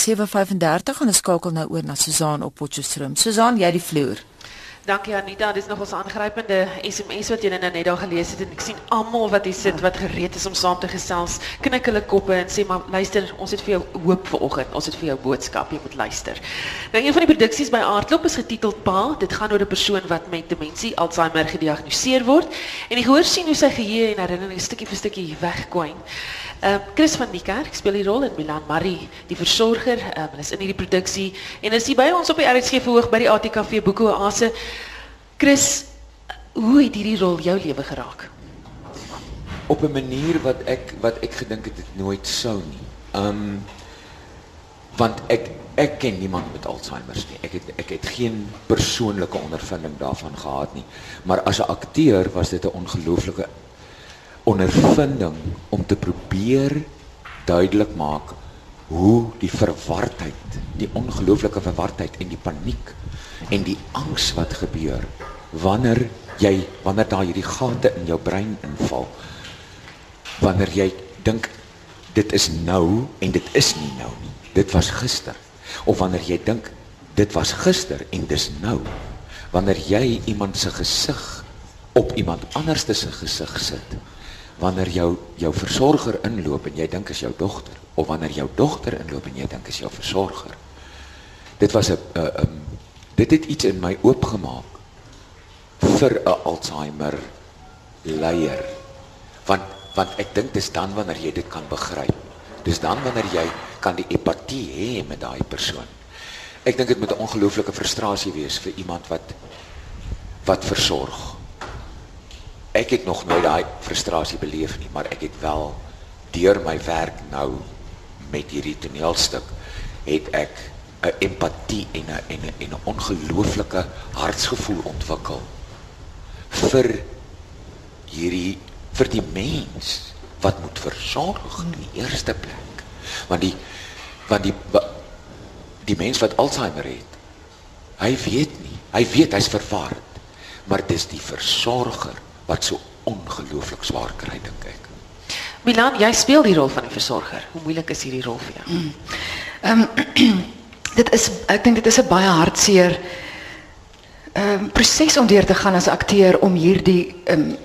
7:35 en ons skakel nou oor na Susan op Potchefstroom. Susan, jy die vloer. Dankie Anita, dis nog ons aangrypende SMS wat jy nou net daar gelees het en ek sien almal wat hier sit wat gereed is om saam te gesels. Knik hulle koppe en sê maar luister, ons het vir jou hoop vanoggend. Ons het vir jou boodskap, jy moet luister. Nou een van die produksies by Aardklop is getiteld Pa. Dit gaan oor 'n persoon wat met demensie Alzheimer gediagnoseer word en jy hoor sien hoe sy geheue en herinneringe stukkie vir stukkie wegkwyn. Uh, Chris van die kerk speel die rol en Milan Marie, die versorger, um, is in hierdie produksie en is hier by ons op die RSG verhoog by die ATKV Boeke Oase. Chris, hoe het hierdie rol jou lewe geraak? Op 'n manier wat ek wat ek gedink het dit nooit sou nie. Um want ek ek ken niemand met Alzheimer nie. Ek het ek het geen persoonlike ondervinding daarvan gehad nie. Maar as 'n akteur was dit 'n ongelooflike ondervinding om te probeer duidelik maak hoe die verwardheid, die ongelooflike verwardheid en die paniek en die angs wat gebeur wanneer jy wanneer daar hierdie gate in jou brein inval wanneer jy dink dit is nou en dit is nie nou nie. Dit was gister. Of wanneer jy dink dit was gister en dis nou. Wanneer jy iemand se gesig op iemand anders se gesig sit wanneer jou jou versorger inloop en jy dink is jou dogter of wanneer jou dogter inloop en jy dink is jou versorger dit was 'n 'n dit het iets in my oopgemaak vir 'n Alzheimer leier. Want want ek dink dis dan wanneer jy dit kan begryp. Dis dan wanneer jy kan die empatie hê met daai persoon. Ek dink dit moet 'n ongelooflike frustrasie wees vir iemand wat wat versorg. Ek het nog nooit daai frustrasie beleef nie, maar ek het wel deur my werk nou met hierdie toneelstuk het ek 'n empatie en 'n en 'n en 'n ongelooflike hartsgevoel ontwikkel vir hierdie vir die mens wat moet versorg in die eerste plek. Want die want die die mens wat Alzheimer het, hy weet nie, hy weet hy's verward, maar dis die versorger wat so ongelooflik swaar kry dink ek. Milan, jy speel die rol van die versorger. Hoe moeilik is hierdie rol vir jou? Mm. Ehm um, dit is ek dink dit is 'n baie hartseer ehm um, proses om deur te gaan as akteur om hierdie ehm um,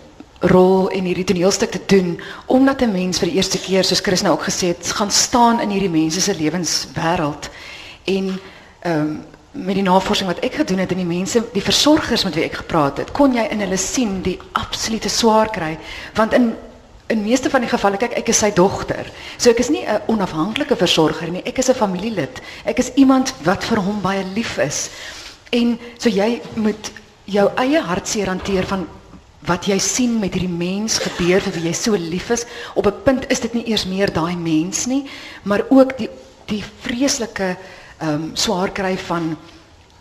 rol en hierdie toneelstuk te doen omdat 'n mens vir die eerste keer soos Chris nou ook gesê het gaan staan in hierdie mense se lewenswêreld en ehm um, met die navorsing wat ek gedoen het en die mense die versorgers met wie ek gepraat het kon jy in hulle sien die absolute swaar kry want in in meeste van die gevalle kyk ek is sy dogter. So ek is nie 'n onafhanklike versorger nie. Ek is 'n familielid. Ek is iemand wat vir hom baie lief is. En so jy moet jou eie hartseer hanteer van wat jy sien met hierdie mens gebeur vir wie jy so lief is. Op 'n punt is dit nie eers meer daai mens nie, maar ook die die vreeslike um, swaar kry van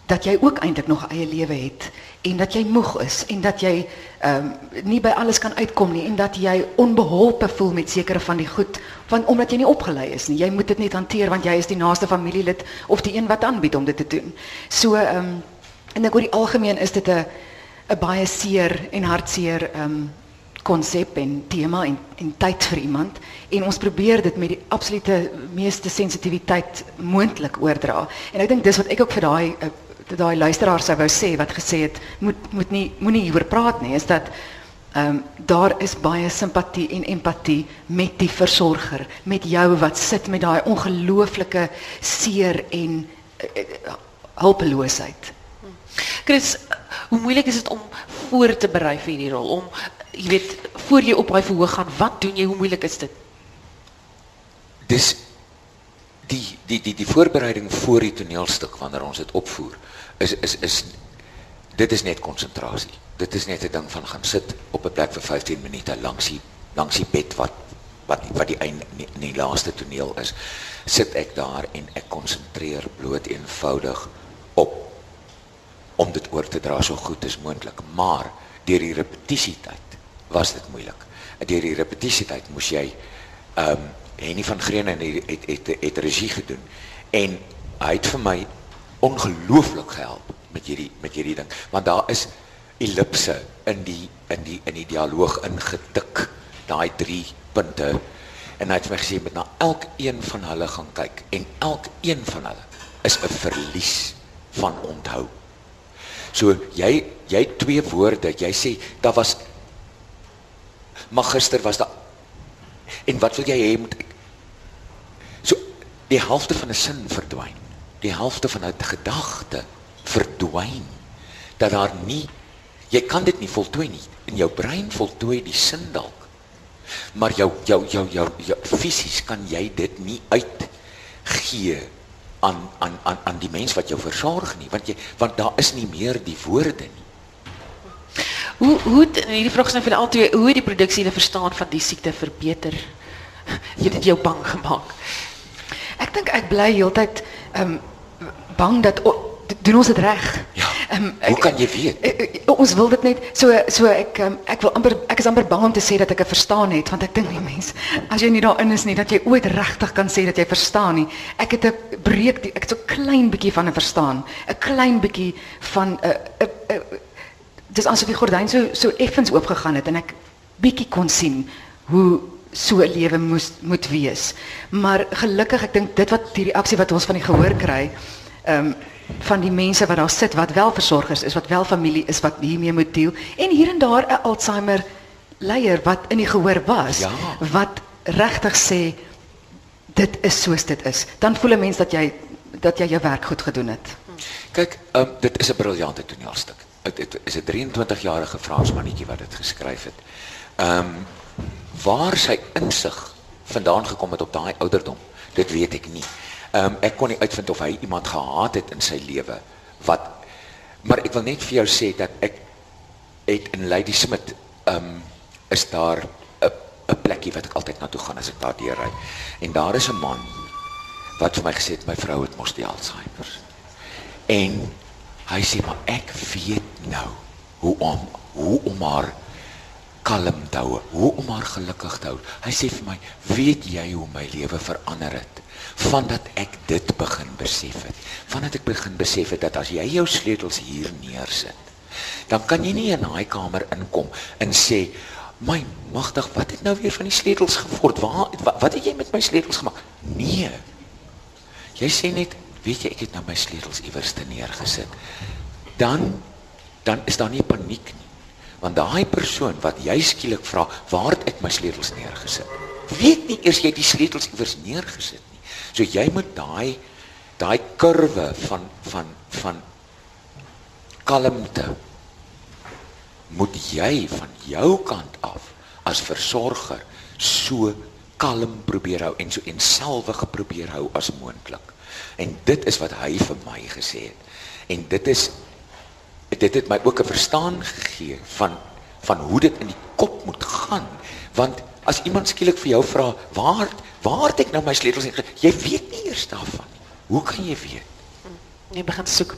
dat jy ook eintlik nog 'n eie lewe het en dat jy moeg is en dat jy ehm um, nie by alles kan uitkom nie en dat jy onbeholpe voel met sekere van die goed want omdat jy nie opgelei is. Jy moet dit net hanteer want jy is die naaste familielid of die een wat aanbied om dit te doen. So ehm en die algemeen is dit 'n 'n baie seer en hartseer ehm konsep en tema en en tyd vir iemand en ons probeer dit met die absolute meeste sensitiwiteit moontlik oordra. En ek dink dis wat ek ook vir daai uh, daai luisteraar sou wou sê wat gesê het moet moet nie moenie hieroor praat nie is dat ehm um, daar is baie simpatie en empatie met die versorger met jou wat sit met daai ongelooflike seer en uh, hulpeloosheid. Chris, hoe moeilik is dit om voor te berei vir hierdie rol om jy weet voor jy op daai verhoog gaan, wat doen jy? Hoe moeilik is dit? Dis die die die die voorbereiding voor die toneelstuk wanneer ons dit opvoer is is is dit is net konsentrasie. Dit is net 'n ding van gaan sit op 'n plek vir 15 minute langs die langs die bed wat wat wat die einde in die, laaste toneel is. Sit ek daar en ek konsentreer bloot eenvoudig op om dit oor te dra so goed as moontlik. Maar deur die repetisietyd was dit moeilik. Deur die repetisietyd moes jy ehm um, Henny van Greene het het het, het, het regie gedoen. En hy het vir my ongelooflik gehelp met hierdie met hierdie ding. Want daar is ellipse in die in die in die dialoog ingetik daai drie punte. En hy het my gesê met na elkeen van hulle gaan kyk. En elkeen van hulle is 'n verlies van onthou. So jy jy twee woorde, jy sê daar was maar gister was daar en wat wil jy hê moet ek so die helfte van 'n sin verdwyn. Die helfte van 'n gedagte verdwyn dat daar nie jy kan dit nie voltooi nie. In jou brein voltooi die sin dalk. Maar jou jou jou jou, jou fisies kan jy dit nie uitgee aan aan aan aan die mens wat jou versorg nie, want jy want daar is nie meer die woorde nie. Hoe hoe het- hierdie vraag is nou vir julle albei, hoe het die produksie hulle verstaan van die siekte verbeter? Jy het dit jou bang gemaak. Ek dink ek bly heeltyd ehm bang dat o, d- doen ons dit reg? Ja. Ehm, Hoe ek- kan jy weet? Eh, eh, Ons wil dit net so so ek ehm, ek wil amper ek is amper bang om te sê dat ek dit verstaan het want ek dink nie mens as jy nie daarin is nie dat jy ooit regtig kan sê dat jy verstaan nie. Ek het 'n breek die- ek het so klein bietjie van 'n verstaan, 'n klein bietjie van 'n 'n 'n dis asof die gordyn so so effens oop gegaan het en ek bietjie kon sien hoe so 'n lewe moes moet wees. Maar gelukkig ek dink dit wat die reaksie wat ons van die gehoor kry, ehm um, van die mense wat daar sit wat wel versorgers is, wat wel familie is wat hiermee moet deel en hier en daar 'n Alzheimer leier wat in die gehoor was Ja. wat regtig sê dit is soos dit is. Dan voel 'n mens dat jy dat jy jou werk goed gedoen het. Kyk, um, dit is 'n briljante toneelstuk. Dit, dit is 'n 23-jarige Fransmannetjie wat dit geskryf het. Ehm um, waar sy insig vandaan gekom het op daai ouderdom, dit weet ek nie. Ehm um, ek kon nie uitvind of hy iemand gehaat het in sy lewe wat maar ek wil net vir jou sê dat ek het in Lady Smith ehm um, is daar 'n 'n plekkie wat ek altyd na toe gaan as ek daar deurry. En daar is 'n man wat vir my gesê het my vrou het mos die Alzheimer. En hy sê maar ek weet nou hoe om hoe om haar kalm te hou, hoe om haar gelukkig te hou. Hy sê vir my, weet jy hoe my lewe verander het? Vandat ek dit begin besef het. Vandat ek begin besef het dat as jy jou sleutels hier neersit, dan kan jy nie in daai kamer inkom en sê, "My magtig, wat het nou weer van die sleutels geword? Waar wat, wat het jy met my sleutels gemaak?" Nee. Jy sê net, weet jy, ek het nou my sleutels iewers te neergesit. Dan dan is daar nie paniek nie. Want daai persoon wat jy skielik vra, waar het ek my sleutels neergesit? Weet nie eers jy het die sleutels iewers neergesit nie. So jy moet daai daai kurwe van van van kalmte moet jy van jou kant af as versorger so kalm probeer hou en so eenselwig probeer hou as moontlik. En dit is wat hy vir my gesê het. En dit is dit het my ook 'n verstaan gegee van van hoe dit in die kop moet gaan. Want as iemand skielik vir jou vra, "Waar waar het ek nou my sleutels?" jy weet nie eers daarvan. Hoe kan jy weet? Nee, begin soek.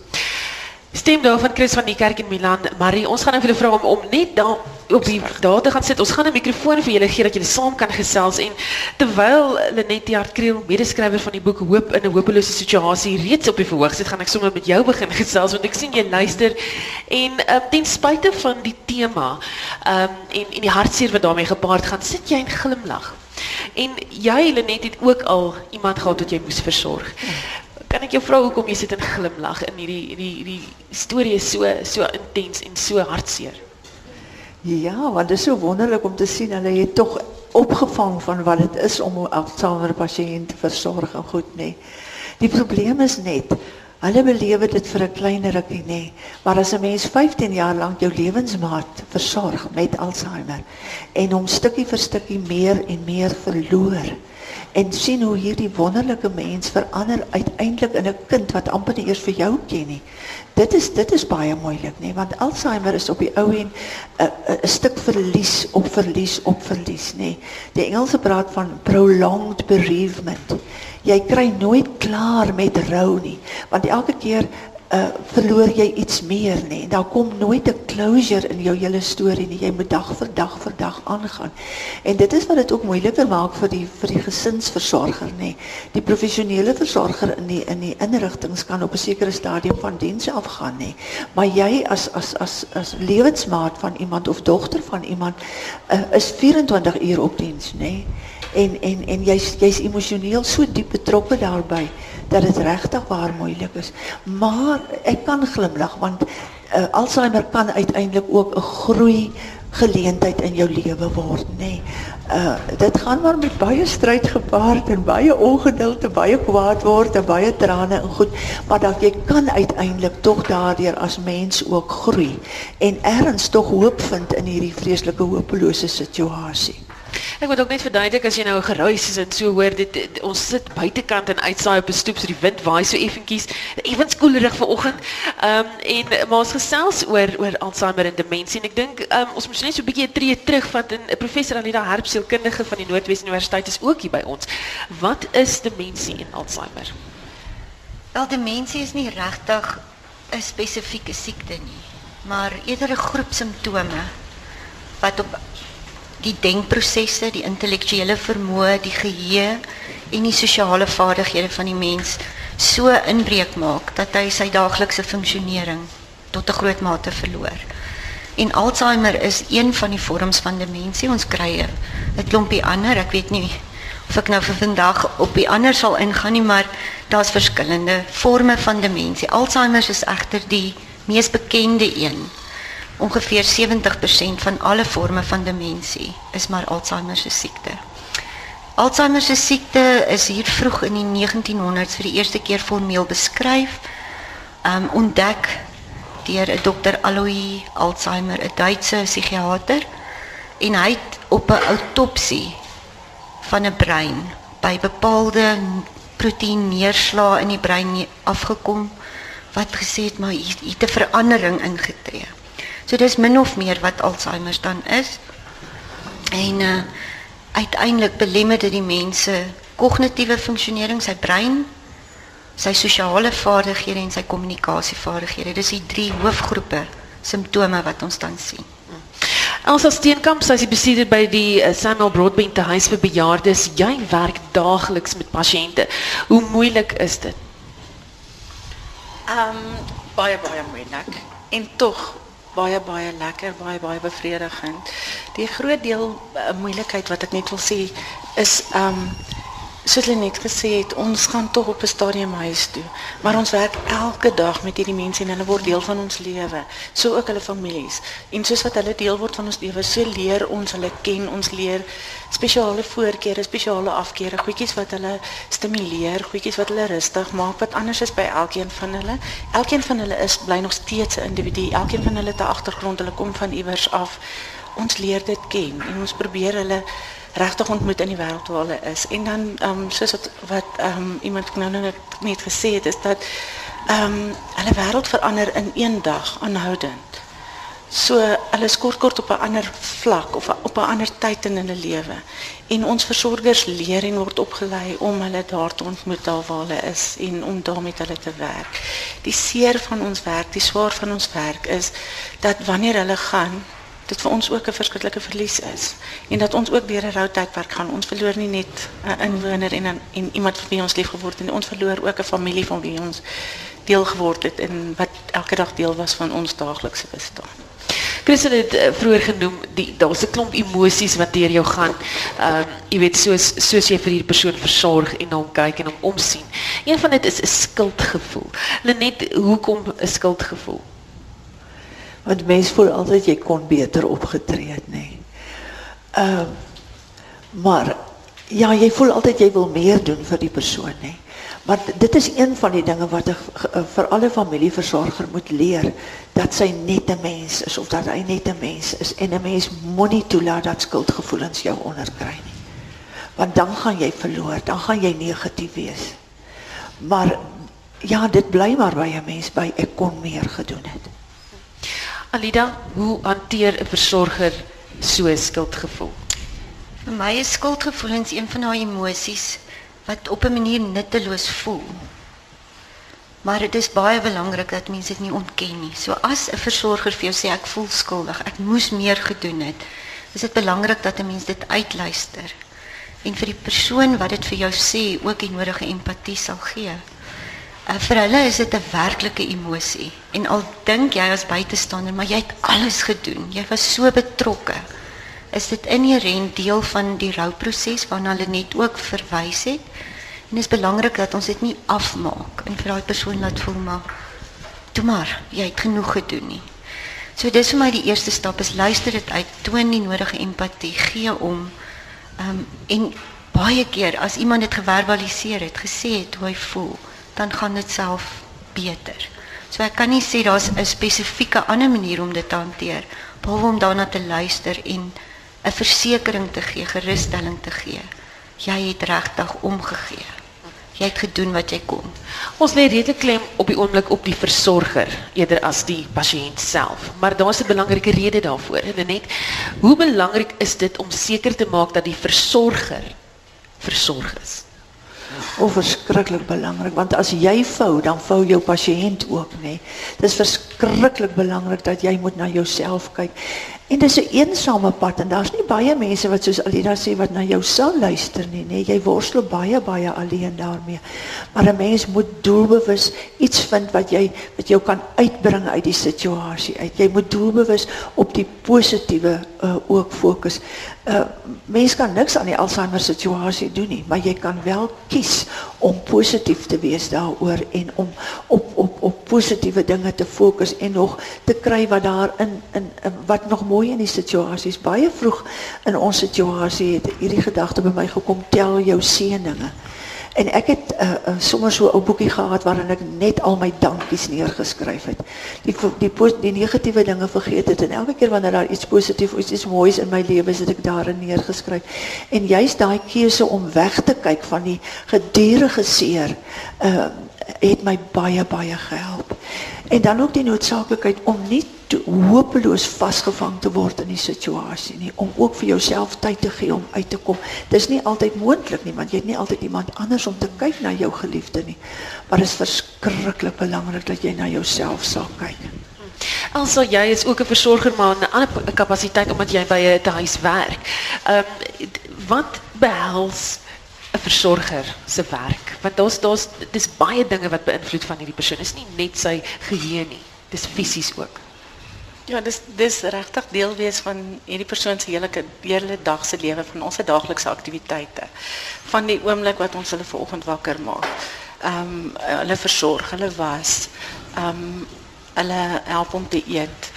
Stem daar van Chris van die kerk in Milan. Marie, ons gaan nou vir julle vra om om net daar op die daar te gaan sit. Ons gaan 'n mikrofoon vir julle gee dat julle saam kan gesels en terwyl Lenet Hartkriel, medeskrywer van die boek Hoop in 'n hopelose situasie reeds op die verhoog sit, gaan ek sommer met jou begin gesels want ek sien jy luister en um, ten spyte van die tema um, en en die hartseer wat daarmee gepaard gaan, sit jy en glimlag. En jy Lenet het ook al iemand gehad wat jy moes versorg. Kan ek jou vra hoekom jy sit en glimlag in hierdie hierdie hierdie storie is so so intens en so hartseer. Ja, want het is zo wonderlijk om te zien. Hulle het toch opgevangen van wat het is om een Alzheimer patiënt te verzorgen. Goed, nee. Die probleem is net, hulle beleven dit voor een kleine rukkie. Maar als een mens 15 jaar lang jouw levensmaat verzorgt met Alzheimer en om stukje voor stukje meer en meer verloor en sien hoe hierdie wonderlike mens verander uiteindelik in 'n kind wat amper nie eers vir jou ken nie. Dit is dit is baie moeilik, nê, want Alzheimer is op die ou en 'n 'n stuk verlies op verlies op verlies, nê. Die Engelse praat van prolonged bereavement. Jy kry nooit klaar met rou nie, want elke keer uh verloor jy iets meer nê. En daar kom nooit 'n closure in jou hele storie nie. Jy moet dag vir dag vir dag aangaan. En dit is wat dit ook moeiliker maak vir die vir die gesinsversorger nê. Die professionele versorger in die in die inrigtinge kan op 'n sekere stadium van diens afgaan nê. Maar jy as as as as lewensmaat van iemand of dogter van iemand uh, is 24 uur op diens nê. en en en jy's jy's emosioneel so diep betrokke daarbey dat dit regtig waar moeilik is. Maar ek kan glimlag want uh, Alzheimer kan uiteindelik ook 'n groei geleentheid in jou lewe word, nê. Nee. Uh dit gaan maar met baie stryd gepaard en baie ongeduld en baie kwaad word en baie trane en goed, maar dat jy kan uiteindelik tog daardeur as mens ook groei en erns tog hoop vind in hierdie vreeslike hopelose situasie. Ek moet ook net verduidelik as jy nou 'n geruis is en so hoor dit, ons sit buitekant en uitsaai op 'n stoep so die wind waai so effentjies effens koelerig vanoggend. Ehm um, en maar ons gesels oor oor Alzheimer en demensie en ek dink um, ons moet net so 'n bietjie 'n tree terugvat en 'n professor Alida Herb sielkundige van die Noordwes Universiteit is ook hier by ons. Wat is demensie en Alzheimer? Wel demensie is nie regtig 'n spesifieke siekte nie, maar eerder 'n groep simptome wat op die denkprosesse, die intellektuele vermoë, die geheue en die sosiale vaardighede van die mens so inbreuk maak dat hy sy daaglikse funksionering tot 'n groot mate verloor. En Alzheimer is een van die vorms van demensie. Ons kry 'n klompie ander. Ek weet nie of ek nou vir vandag op die ander sal ingaan nie, maar daar's verskillende forme van demensie. Alzheimer is egter die mees bekende een. Ongeveer 70% van alle vorme van demensie is maar Alzheimer se siekte. Alzheimer se siekte is hier vroeg in die 1900s vir die eerste keer formeel beskryf. Um ontdek deur 'n dokter Alois Alzheimer, 'n Duitse psigiater, en hy het op 'n autopsie van 'n brein by bepaalde proteïneerslae in die brein afgekom wat gesê het maar hier het 'n verandering ingetree. So dis min of meer wat Alzheimer dan is. En uh uiteindelik belemmer dit die mense kognitiewe funksionering, sy brein, sy sosiale vaardighede en sy kommunikasievaardighede. Dis die drie hoofgroepe simptome wat ons dan sien. Elsa Steenkamp, sy is die bestuurder by die uh, Samuel Broadbent te huis vir bejaardes. Jy werk daagliks met pasiënte. Hoe moeilik is dit? Ehm um, baie baie moeilik en tog baie baie lekker, baie baie bevredigend. Die groot deel uh, moeilikheid wat ek net wil sê is ehm soos hulle net gesê het, ons gaan tog op 'n stadium huis toe, maar ons werk elke dag met hierdie mense en hulle word deel van ons lewe, so ook hulle families. En soos wat hulle deel word van ons lewe, so leer ons hulle ken, ons leer spesiale voorkeure, spesiale afkeere, goedjies wat hulle stimuleer, goedjies wat hulle rustig maak, wat anders is by elkeen van hulle. Elkeen van hulle is bly nog steeds 'n individu. Elkeen van hulle het 'n agtergrond, hulle kom van iewers af. Ons leer dit ken en ons probeer hulle regtig ontmoet in die wêreld waar hulle is. En dan ehm soos wat ehm iemand nou nou net gesê het is dat ehm um, hulle wêreld verander in een dag aanhoudend. So hulle skort kort op 'n ander vlak of op 'n ander tyd in hulle lewe. En ons versorgers leer en word opgelei om hulle daar te ontmoet daar waar hulle is en om daar met hulle te werk. Die seer van ons werk, die swaar van ons werk is dat wanneer hulle gaan dit vir ons ook 'n verskriklike verlies is en dat ons ook deur 'n rou tydperk gaan. Ons verloor nie net 'n inwoner en en, en iemand vir wie ons lief geword het nie. Ons verloor ook 'n familie van wie ons deel geword het en wat elke dag deel was van ons daaglikse bestaan. Christel het uh, vroeër genoem die daar's 'n klomp emosies wat deur jou gaan. Ehm uh, jy weet soos soos jy vir hierdie persoon versorg en hom kyk en hom omsien. Een van dit is 'n skuldgevoel. Lenet, hoekom 'n skuldgevoel? Want mens voel altyd jy kon beter opgetree het, nê. Nee. Ehm uh, maar ja, jy voel altyd jy wil meer doen vir die persoon, nê. Nee. Maar dit is een van die dinge wat 'n vir alle familieversorger moet leer dat sy net 'n mens is of dat hy net 'n mens is en 'n mens moenie toelaat dat skuldgevoelens jou onderkry nie. Want dan gaan jy verloor, dan gaan jy negatief wees. Maar ja, dit bly maar by 'n mens by ek kon meer gedoen het. Alida, hoe hanteer 'n versorger so 'n skuldgevoel? Vir my is skuldgevoelens een van daai emosies wat op 'n manier nutteloos voel. Maar dit is baie belangrik dat mense dit nie ontken nie. So as 'n versorger vir jou sê ek voel skuldig, ek moes meer gedoen het, is dit belangrik dat 'n mens dit uitluister en vir die persoon wat dit vir jou sê ook die nodige empatie sal gee. Vir hulle is dit 'n werklike emosie. En al dink jy as buitestander, maar jy het alles gedoen. Jy was so betrokke. is dit inherënt deel van die rouproses waarna hulle net ook verwys het. En dit is belangrik dat ons dit nie afmaak en vir daai persoon laat voel maar maar, jy het genoeg gedoen nie. So dis vir my die eerste stap is luister dit uit, toon die nodige empatie, gee om. Um, en baie keer as iemand het, gesê het hoe hy voel, dan gaan dit self beter. So ek kan nie sê daar's 'n spesifieke ander manier om dit te hanteer behalwe om daarna te luister en 'n versekering te gee, gerusstelling te gee. Jy het regtig omgegee. Jy het gedoen wat jy kon. Ons lê redelik klem op die oomblik op die versorger eerder as die pasiënt self. Maar daar's 'n belangrike rede daarvoor. En net hoe belangrik is dit om seker te maak dat die versorger versorg is? O, verskriklik belangrik want as jy vou, dan vou jou pasiënt ook, nê. Nee. Dis verskriklik belangrik dat jy moet na jouself kyk. En dis 'n eensame pad en daar's nie baie mense wat soos Alida sê wat na jou sal luister nie, nê. Jy worstel baie baie alleen daarmee. Maar 'n mens moet doelbewus iets vind wat jy wat jou kan uitbring uit die situasie uit. Jy moet doelbewus op die positiewe uh, ook fokus. Uh mens kan niks aan die Alzheimer situasie doen nie, maar jy kan wel kies om positief te wees daaroor en om op op op positiewe dinge te fokus en nog te kry wat daar in in wat nog mooi in die situasie is. Baie vroeg in ons situasie het hierdie gedagte by my gekom: tel jou seëninge. En ek het uh, uh, sommer so 'n boekie gehad waarin ek net al my dankies neergeskryf het. Die die die negatiewe dinge vergeet het en elke keer wanneer daar iets positief of iets moois in my lewe is, het ek daarin neergeskryf. En juist daai keuse om weg te kyk van die gedurende seer, uh het my baie baie gehelp. En dan ook die noodsaaklikheid om nie te hopeloos vasgevang te word in die situasie nie, om ook vir jouself tyd te gee om uit te kom. Dis nie altyd moontlik nie, want jy het nie altyd iemand anders om te kyk na jou geliefde nie. Maar dit is verskriklik belangrik dat jy na jouself sal kyk. Also jy is ook 'n versorger maar 'n ander kapasiteit omdat jy by 'n huis werk. Ehm wat behels 'n versorger se werk? Want daar's daar's dis baie dinge wat beïnvloed van hierdie persoon. Is nie net sy geheue nie. Dis fisies ook. Ja, dis dis regtig deel wees van hierdie persoon se hele hele dag se lewe van ons daaglikse aktiwiteite. Van die oomblik wat ons hulle vanoggend wakker maak. Ehm um, hulle versorg, hulle was. Ehm um, hulle help om te eet.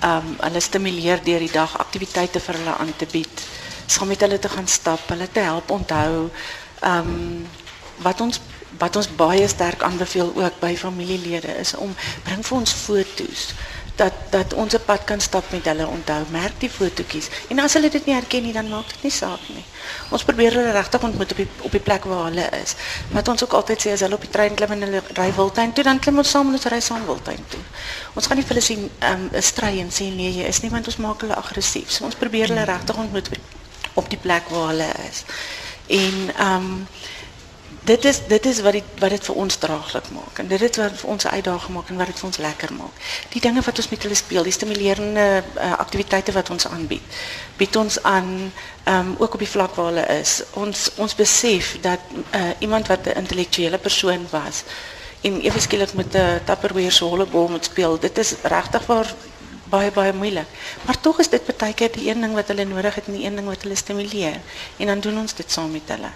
Ehm um, hulle stimuleer deur die dag aktiwiteite vir hulle aan te bied saam met hulle te gaan stap, hulle te help onthou ehm um, wat ons wat ons baie sterk aanbeveel ook by familielede is om bring vir ons foto's dat dat ons 'n pad kan stap met hulle onthou merk die fotootjies. En as hulle dit nie herken nie dan maak dit nie saak nie. Ons probeer hulle regtig ontmoet op die op die plek waar hulle is. Wat ons ook altyd sê as hulle op die trein klim en hulle ry Wildtuin toe dan klim ons saam en ons ry saam Wildtuin toe. Ons gaan nie vir hulle sien ehm um, stry en sê nee jy is nie want ons maak hulle aggressief so ons probeer hulle regtig ontmoet op die plek waar hulle is. En ehm dit is dit is wat dit wat dit vir ons draaglik maak en dit is wat vir ons uitdaging maak en wat dit vir ons lekker maak. Die dinge wat ons met hulle speel, die stimulerende uh, aktiwiteite wat ons aanbied, bied ons aan um, ook op die vlak waar hulle is. Ons ons besef dat uh, iemand wat 'n intellektuele persoon was en ewe met 'n Tupperware se hollebol speel, dit is regtig waar baie baie moeilik. Maar tog is dit baie keer die een ding wat hulle nodig het en die een ding wat hulle stimuleer. En dan doen ons dit saam met hulle.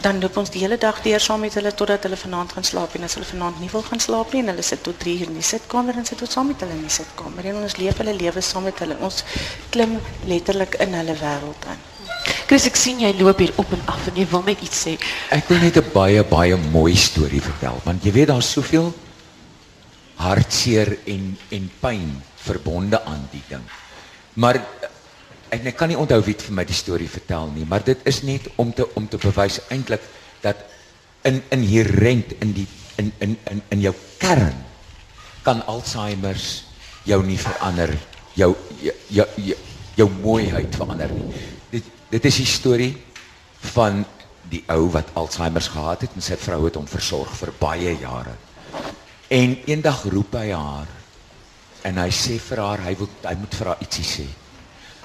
Dan loop ons die hele dag deur saam met hulle totdat hulle vanaand gaan slaap en as hulle vanaand nie wil gaan slaap nie en hulle sit tot 3 uur in die sitkamer en sit ons saam met hulle in die sitkamer en ons leef hulle lewe saam met hulle. Ons klim letterlik in hulle wêreld in. Chris, ek sien jy loop hier op en af en jy wil net iets sê. Ek wil net 'n baie baie mooi storie vertel want jy weet daar's soveel hartseer en en pyn verbonde aan die ding. Maar en ek kan nie onthou wie het vir my die storie vertel nie, maar dit is net om te om te bewys eintlik dat in inherent in die in in in in jou kern kan Alzheimer's jou nie verander, jou jou jou, jou, mooiheid verander nie. Dit dit is 'n storie van die ou wat Alzheimer's gehad het en sy vrou het hom versorg vir baie jare. En eendag roep hy haar en hy sê vir haar hy wil hy moet vir haar ietsie sê.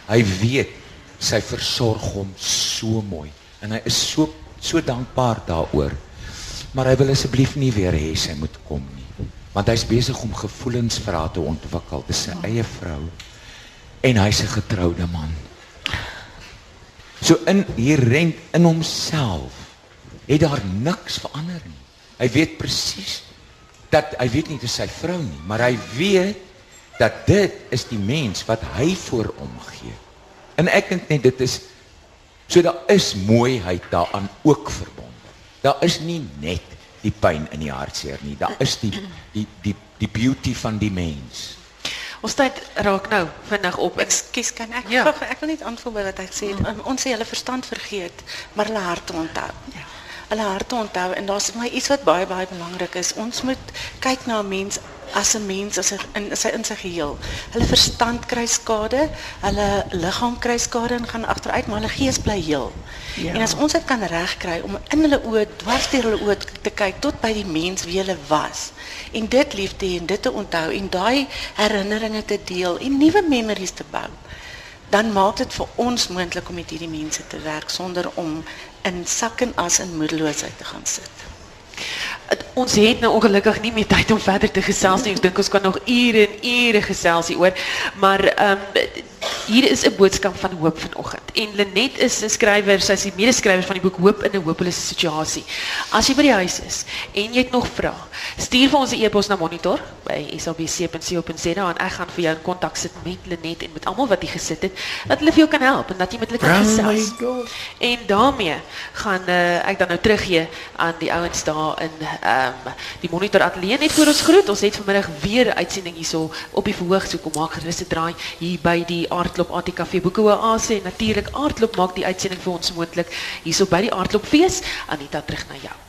Hy weet sy versorg hom so mooi en hy is so so dankbaar daaroor. Maar hy wil asseblief nie weer hê sy moet kom nie. Want hy's besig om gevoelens vir haar te ontwikkel, dis sy eie vrou en hy's 'n getroude man. So in hier rent in homself het daar niks verander nie. Hy weet presies dat hy weet nie dit is sy vrou nie, maar hy weet dat dit is die mens wat hy voor omgee. En ek dink net dit is so daar is mooiheid daaraan ook verbonde. Daar is nie net die pyn in die hartseer nie. Daar is die die die die beauty van die mens. Ons tyd raak nou vinnig op. Ek Ekskuus, kan ek Ja. gou- ek wil net antwoord by wat hy gesê het. Um, Ons sê hulle verstand vergeet, maar hulle harte onthou. Ja. Hulle harte onthou en daar's vir my iets wat baie baie belangrik is. Ons moet kyk na 'n mens as 'n mens as 'n in sy in sy geheel. Hulle verstand kry skade, hulle liggaam kry skade en gaan agteruit, maar hulle gees bly heel. Ja. En as ons dit kan regkry om in hulle oë, dwars deur hulle oë te kyk tot by die mens wie hulle was en dit lief te hê en dit te onthou en daai herinneringe te deel en nuwe memories te bou dan maak dit vir ons moontlik om met hierdie mense te werk sonder om in sak en as in moedeloosheid te gaan sit. Ons het nou ongelukkig nie meer tyd om verder te gesels nie. Ek dink ons kan nog ure en ure gesels hieroor. Maar ehm hier is 'n boodskap van hoop vanoggend. En Lenet is 'n skrywer, is die medeskrywer van die boek Hoop in 'n hopelose situasie. As jy by die huis is en jy het nog vrae, stuur vir ons 'n e-pos na monitor by sabc.co.za en ek gaan vir jou in kontak sit met Lenet en met almal wat hier gesit het, dat hulle vir jou kan help en dat jy met hulle kan gesels. En daarmee gaan uh, ek dan nou teruggee aan die ouens daar in um, die monitor ateljee net voor ons groet. Ons het vanmiddag weer 'n uitsending op die verhoog so kom maak gerus 'n draai hier by die Aardklop ATKV Oase en natuurlik Aardklop maak die uitsending vir ons moontlik hierso by die Aardklop fees. Anita terug na jou.